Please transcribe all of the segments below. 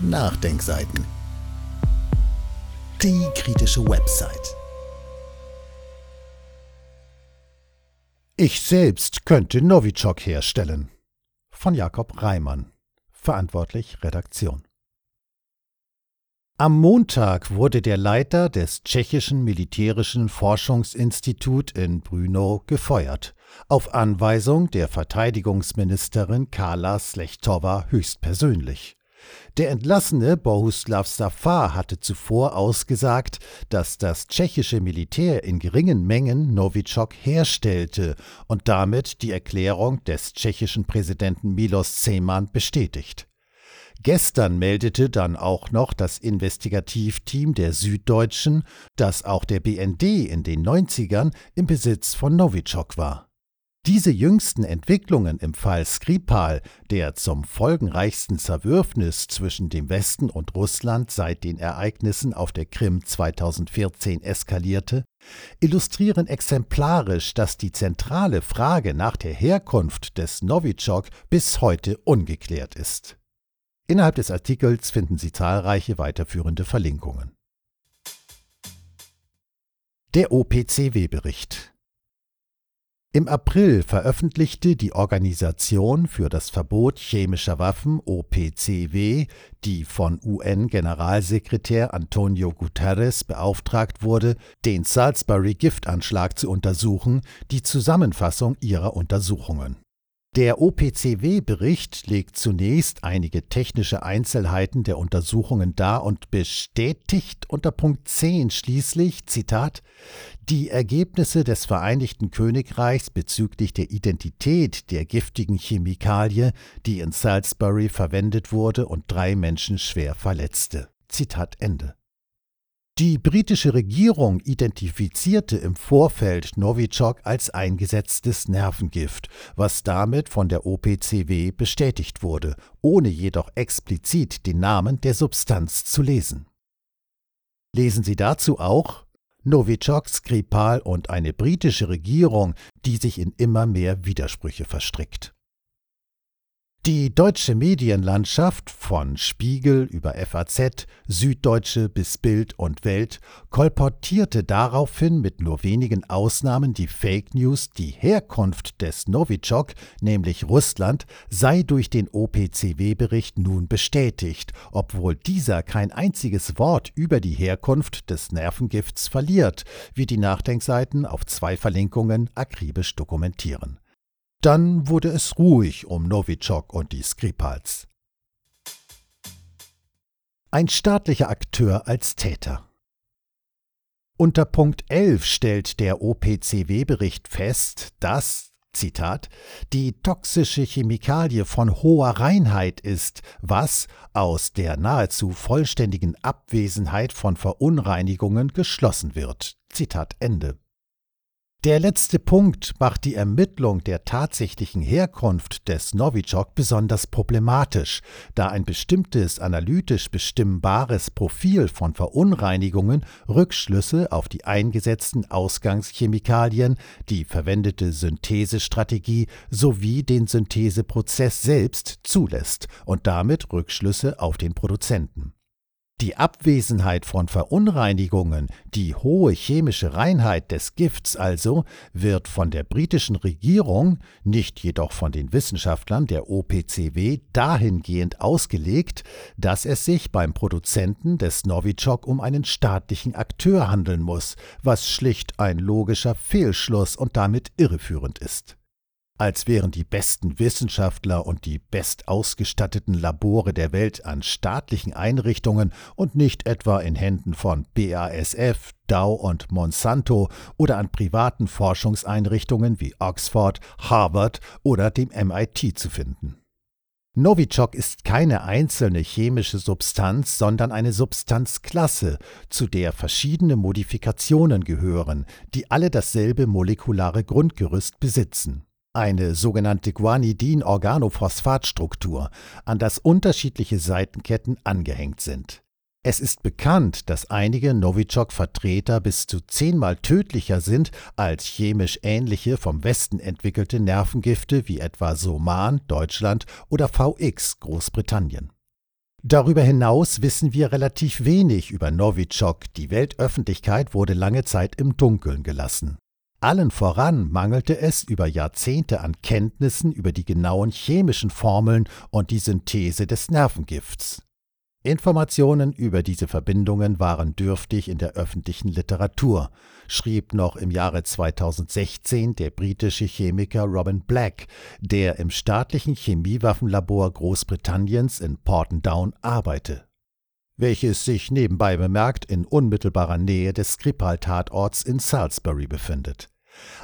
Nachdenkseiten. Die kritische Website. Ich selbst könnte Novichok herstellen. Von Jakob Reimann. Verantwortlich Redaktion. Am Montag wurde der Leiter des tschechischen Militärischen Forschungsinstitut in Brno gefeuert, auf Anweisung der Verteidigungsministerin Carla Slechtowa höchstpersönlich. Der entlassene Bohuslav Safar hatte zuvor ausgesagt, dass das tschechische Militär in geringen Mengen Novichok herstellte und damit die Erklärung des tschechischen Präsidenten Milos Zeman bestätigt. Gestern meldete dann auch noch das Investigativteam der Süddeutschen, dass auch der BND in den 90ern im Besitz von Novichok war. Diese jüngsten Entwicklungen im Fall Skripal, der zum folgenreichsten Zerwürfnis zwischen dem Westen und Russland seit den Ereignissen auf der Krim 2014 eskalierte, illustrieren exemplarisch, dass die zentrale Frage nach der Herkunft des Novichok bis heute ungeklärt ist. Innerhalb des Artikels finden Sie zahlreiche weiterführende Verlinkungen. Der OPCW-Bericht im April veröffentlichte die Organisation für das Verbot chemischer Waffen OPCW, die von UN-Generalsekretär Antonio Guterres beauftragt wurde, den Salisbury-Giftanschlag zu untersuchen, die Zusammenfassung ihrer Untersuchungen. Der OPCW-Bericht legt zunächst einige technische Einzelheiten der Untersuchungen dar und bestätigt unter Punkt 10 schließlich, Zitat, die Ergebnisse des Vereinigten Königreichs bezüglich der Identität der giftigen Chemikalie, die in Salisbury verwendet wurde und drei Menschen schwer verletzte. Zitat Ende. Die britische Regierung identifizierte im Vorfeld Novichok als eingesetztes Nervengift, was damit von der OPCW bestätigt wurde, ohne jedoch explizit den Namen der Substanz zu lesen. Lesen Sie dazu auch Novichok, Skripal und eine britische Regierung, die sich in immer mehr Widersprüche verstrickt. Die deutsche Medienlandschaft von Spiegel über FAZ, Süddeutsche bis Bild und Welt kolportierte daraufhin mit nur wenigen Ausnahmen die Fake News, die Herkunft des Novichok, nämlich Russland, sei durch den OPCW-Bericht nun bestätigt, obwohl dieser kein einziges Wort über die Herkunft des Nervengifts verliert, wie die Nachdenkseiten auf zwei Verlinkungen akribisch dokumentieren. Dann wurde es ruhig um Novichok und die Skripals. Ein staatlicher Akteur als Täter. Unter Punkt 11 stellt der OPCW-Bericht fest, dass, Zitat, die toxische Chemikalie von hoher Reinheit ist, was aus der nahezu vollständigen Abwesenheit von Verunreinigungen geschlossen wird. Zitat Ende. Der letzte Punkt macht die Ermittlung der tatsächlichen Herkunft des Novichok besonders problematisch, da ein bestimmtes analytisch bestimmbares Profil von Verunreinigungen Rückschlüsse auf die eingesetzten Ausgangschemikalien, die verwendete Synthesestrategie sowie den Syntheseprozess selbst zulässt und damit Rückschlüsse auf den Produzenten. Die Abwesenheit von Verunreinigungen, die hohe chemische Reinheit des Gifts also, wird von der britischen Regierung, nicht jedoch von den Wissenschaftlern der OPCW, dahingehend ausgelegt, dass es sich beim Produzenten des Novichok um einen staatlichen Akteur handeln muss, was schlicht ein logischer Fehlschluss und damit irreführend ist als wären die besten Wissenschaftler und die bestausgestatteten Labore der Welt an staatlichen Einrichtungen und nicht etwa in Händen von BASF, Dow und Monsanto oder an privaten Forschungseinrichtungen wie Oxford, Harvard oder dem MIT zu finden. Novichok ist keine einzelne chemische Substanz, sondern eine Substanzklasse, zu der verschiedene Modifikationen gehören, die alle dasselbe molekulare Grundgerüst besitzen eine sogenannte Guanidin-Organophosphat-Struktur, an das unterschiedliche Seitenketten angehängt sind. Es ist bekannt, dass einige Novichok-Vertreter bis zu zehnmal tödlicher sind als chemisch ähnliche vom Westen entwickelte Nervengifte wie etwa Soman Deutschland oder VX Großbritannien. Darüber hinaus wissen wir relativ wenig über Novichok, die Weltöffentlichkeit wurde lange Zeit im Dunkeln gelassen. Allen voran mangelte es über Jahrzehnte an Kenntnissen über die genauen chemischen Formeln und die Synthese des Nervengifts. Informationen über diese Verbindungen waren dürftig in der öffentlichen Literatur, schrieb noch im Jahre 2016 der britische Chemiker Robin Black, der im staatlichen Chemiewaffenlabor Großbritanniens in Portendown arbeite, welches sich nebenbei bemerkt in unmittelbarer Nähe des Skripal-Tatorts in Salisbury befindet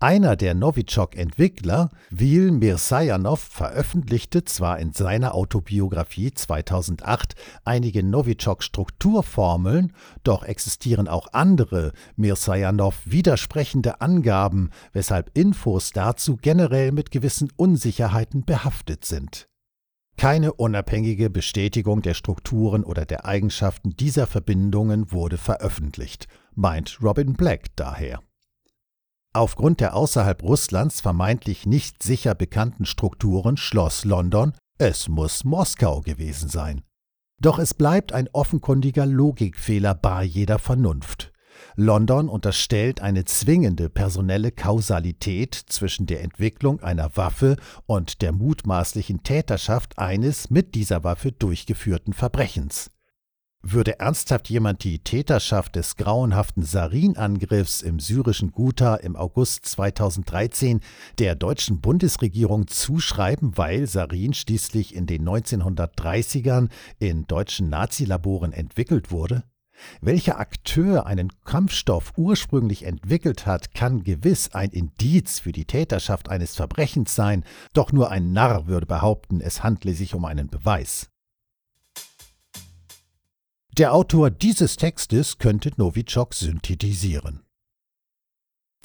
einer der Novichok-Entwickler, Vil Mirsajanov, veröffentlichte zwar in seiner Autobiografie 2008 einige Novichok-Strukturformeln, doch existieren auch andere Mirsajanov widersprechende Angaben, weshalb Infos dazu generell mit gewissen Unsicherheiten behaftet sind. Keine unabhängige Bestätigung der Strukturen oder der Eigenschaften dieser Verbindungen wurde veröffentlicht, meint Robin Black daher. Aufgrund der außerhalb Russlands vermeintlich nicht sicher bekannten Strukturen schloss London, es muss Moskau gewesen sein. Doch es bleibt ein offenkundiger Logikfehler bar jeder Vernunft. London unterstellt eine zwingende personelle Kausalität zwischen der Entwicklung einer Waffe und der mutmaßlichen Täterschaft eines mit dieser Waffe durchgeführten Verbrechens. Würde ernsthaft jemand die Täterschaft des grauenhaften Sarin-Angriffs im syrischen Ghouta im August 2013 der deutschen Bundesregierung zuschreiben, weil Sarin schließlich in den 1930ern in deutschen Nazilaboren entwickelt wurde? Welcher Akteur einen Kampfstoff ursprünglich entwickelt hat, kann gewiss ein Indiz für die Täterschaft eines Verbrechens sein, doch nur ein Narr würde behaupten, es handle sich um einen Beweis. Der Autor dieses Textes könnte Novichok synthetisieren.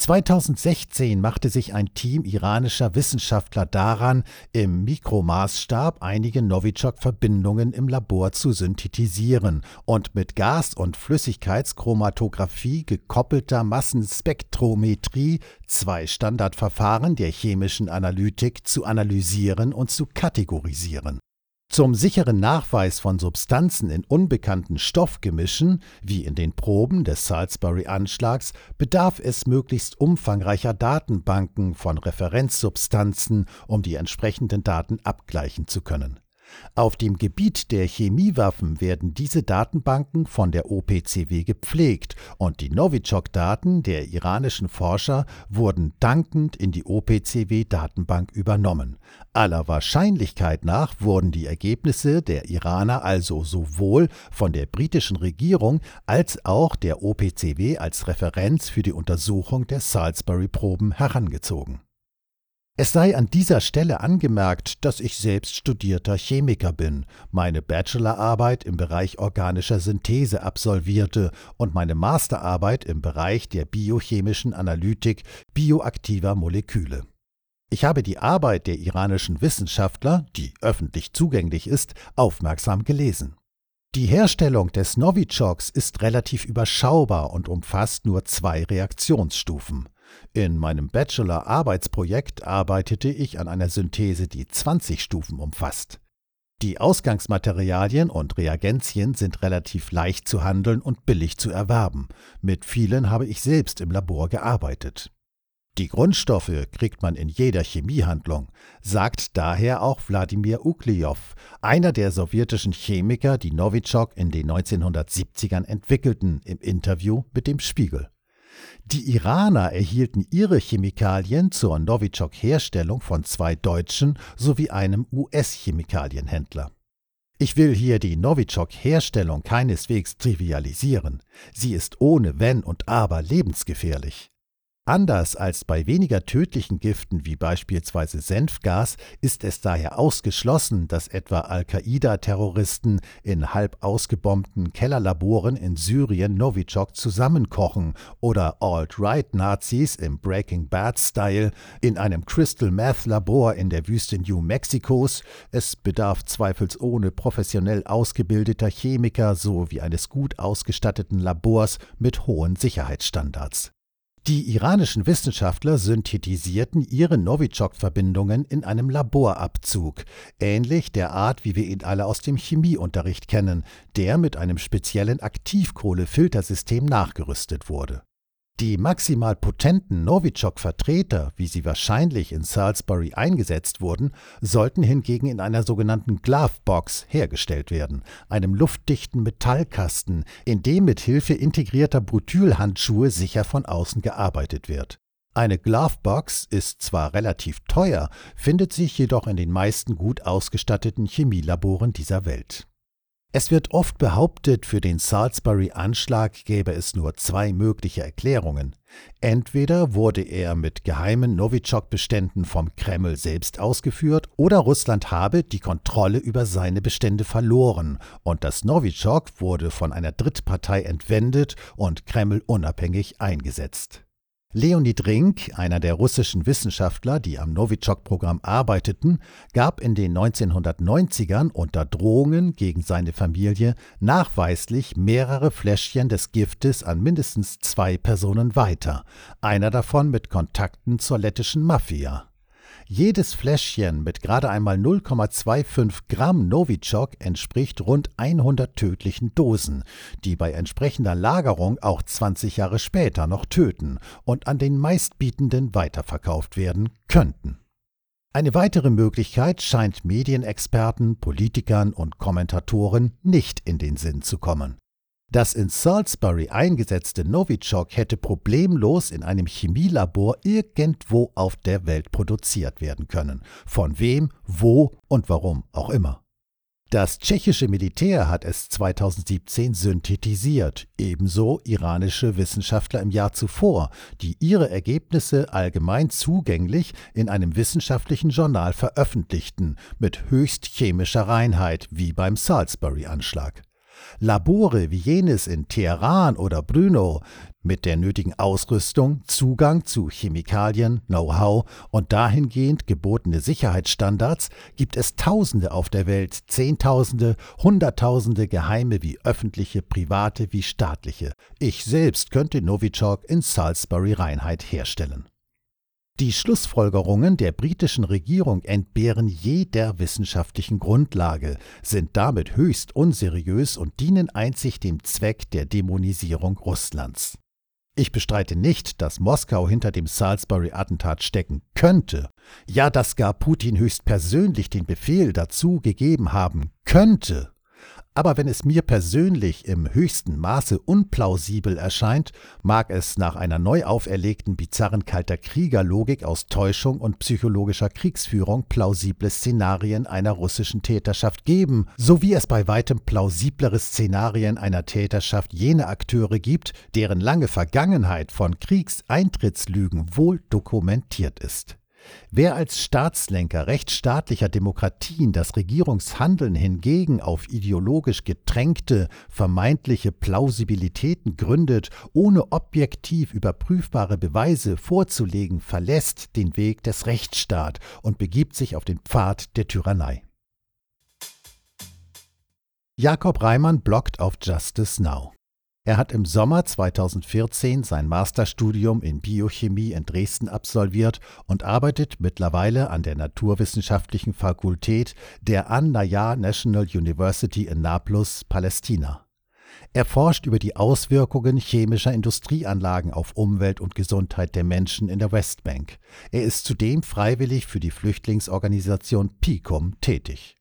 2016 machte sich ein Team iranischer Wissenschaftler daran, im Mikromaßstab einige Novichok-Verbindungen im Labor zu synthetisieren und mit Gas- und Flüssigkeitschromatographie gekoppelter Massenspektrometrie zwei Standardverfahren der chemischen Analytik zu analysieren und zu kategorisieren. Zum sicheren Nachweis von Substanzen in unbekannten Stoffgemischen, wie in den Proben des Salisbury-Anschlags, bedarf es möglichst umfangreicher Datenbanken von Referenzsubstanzen, um die entsprechenden Daten abgleichen zu können auf dem Gebiet der Chemiewaffen werden diese Datenbanken von der OPCW gepflegt und die Novichok-Daten der iranischen Forscher wurden dankend in die OPCW-Datenbank übernommen. Aller Wahrscheinlichkeit nach wurden die Ergebnisse der Iraner also sowohl von der britischen Regierung als auch der OPCW als Referenz für die Untersuchung der Salisbury-Proben herangezogen es sei an dieser Stelle angemerkt, dass ich selbst studierter Chemiker bin, meine Bachelorarbeit im Bereich organischer Synthese absolvierte und meine Masterarbeit im Bereich der biochemischen Analytik bioaktiver Moleküle. Ich habe die Arbeit der iranischen Wissenschaftler, die öffentlich zugänglich ist, aufmerksam gelesen. Die Herstellung des Novichoks ist relativ überschaubar und umfasst nur zwei Reaktionsstufen. In meinem Bachelor-Arbeitsprojekt arbeitete ich an einer Synthese, die 20 Stufen umfasst. Die Ausgangsmaterialien und Reagenzien sind relativ leicht zu handeln und billig zu erwerben. Mit vielen habe ich selbst im Labor gearbeitet. Die Grundstoffe kriegt man in jeder Chemiehandlung, sagt daher auch Wladimir Ukliow, einer der sowjetischen Chemiker, die Novichok in den 1970ern entwickelten, im Interview mit dem Spiegel. Die Iraner erhielten ihre Chemikalien zur Novichok-Herstellung von zwei deutschen sowie einem US-Chemikalienhändler. Ich will hier die Novichok-Herstellung keineswegs trivialisieren. Sie ist ohne Wenn und Aber lebensgefährlich. Anders als bei weniger tödlichen Giften wie beispielsweise Senfgas ist es daher ausgeschlossen, dass etwa Al-Qaida-Terroristen in halb ausgebombten Kellerlaboren in Syrien Novichok zusammenkochen oder Alt-Right-Nazis im Breaking Bad-Style in einem Crystal-Meth-Labor in der Wüste New Mexikos. Es bedarf zweifelsohne professionell ausgebildeter Chemiker sowie eines gut ausgestatteten Labors mit hohen Sicherheitsstandards. Die iranischen Wissenschaftler synthetisierten ihre Novichok-Verbindungen in einem Laborabzug, ähnlich der Art, wie wir ihn alle aus dem Chemieunterricht kennen, der mit einem speziellen Aktivkohlefiltersystem nachgerüstet wurde. Die maximal potenten Novichok-Vertreter, wie sie wahrscheinlich in Salisbury eingesetzt wurden, sollten hingegen in einer sogenannten Glovebox hergestellt werden, einem luftdichten Metallkasten, in dem mit Hilfe integrierter Butylhandschuhe sicher von außen gearbeitet wird. Eine Glovebox ist zwar relativ teuer, findet sich jedoch in den meisten gut ausgestatteten Chemielaboren dieser Welt. Es wird oft behauptet, für den Salisbury-Anschlag gäbe es nur zwei mögliche Erklärungen. Entweder wurde er mit geheimen Novichok-Beständen vom Kreml selbst ausgeführt, oder Russland habe die Kontrolle über seine Bestände verloren und das Novichok wurde von einer Drittpartei entwendet und Kreml unabhängig eingesetzt. Leonid Rink, einer der russischen Wissenschaftler, die am Novichok-Programm arbeiteten, gab in den 1990ern unter Drohungen gegen seine Familie nachweislich mehrere Fläschchen des Giftes an mindestens zwei Personen weiter, einer davon mit Kontakten zur lettischen Mafia. Jedes Fläschchen mit gerade einmal 0,25 Gramm Novichok entspricht rund 100 tödlichen Dosen, die bei entsprechender Lagerung auch 20 Jahre später noch töten und an den meistbietenden weiterverkauft werden könnten. Eine weitere Möglichkeit scheint Medienexperten, Politikern und Kommentatoren nicht in den Sinn zu kommen. Das in Salisbury eingesetzte Novichok hätte problemlos in einem Chemielabor irgendwo auf der Welt produziert werden können. Von wem, wo und warum auch immer. Das tschechische Militär hat es 2017 synthetisiert, ebenso iranische Wissenschaftler im Jahr zuvor, die ihre Ergebnisse allgemein zugänglich in einem wissenschaftlichen Journal veröffentlichten, mit höchst chemischer Reinheit, wie beim Salisbury-Anschlag. Labore wie jenes in Teheran oder Brno mit der nötigen Ausrüstung, Zugang zu Chemikalien, Know-how und dahingehend gebotene Sicherheitsstandards gibt es Tausende auf der Welt, Zehntausende, Hunderttausende geheime wie öffentliche, private wie staatliche. Ich selbst könnte Novichok in Salisbury Reinheit herstellen. Die Schlussfolgerungen der britischen Regierung entbehren jeder wissenschaftlichen Grundlage, sind damit höchst unseriös und dienen einzig dem Zweck der Dämonisierung Russlands. Ich bestreite nicht, dass Moskau hinter dem Salisbury-Attentat stecken könnte, ja, dass gar Putin höchstpersönlich den Befehl dazu gegeben haben könnte. Aber wenn es mir persönlich im höchsten Maße unplausibel erscheint, mag es nach einer neu auferlegten bizarren kalter Kriegerlogik aus Täuschung und psychologischer Kriegsführung plausible Szenarien einer russischen Täterschaft geben, so wie es bei weitem plausiblere Szenarien einer Täterschaft jener Akteure gibt, deren lange Vergangenheit von Kriegseintrittslügen wohl dokumentiert ist. Wer als Staatslenker rechtsstaatlicher Demokratien das Regierungshandeln hingegen auf ideologisch getränkte, vermeintliche Plausibilitäten gründet, ohne objektiv überprüfbare Beweise vorzulegen, verlässt den Weg des Rechtsstaats und begibt sich auf den Pfad der Tyrannei. Jakob Reimann bloggt auf Justice Now. Er hat im Sommer 2014 sein Masterstudium in Biochemie in Dresden absolviert und arbeitet mittlerweile an der Naturwissenschaftlichen Fakultät der An-Nayar National University in Nablus, Palästina. Er forscht über die Auswirkungen chemischer Industrieanlagen auf Umwelt und Gesundheit der Menschen in der Westbank. Er ist zudem freiwillig für die Flüchtlingsorganisation PICUM tätig.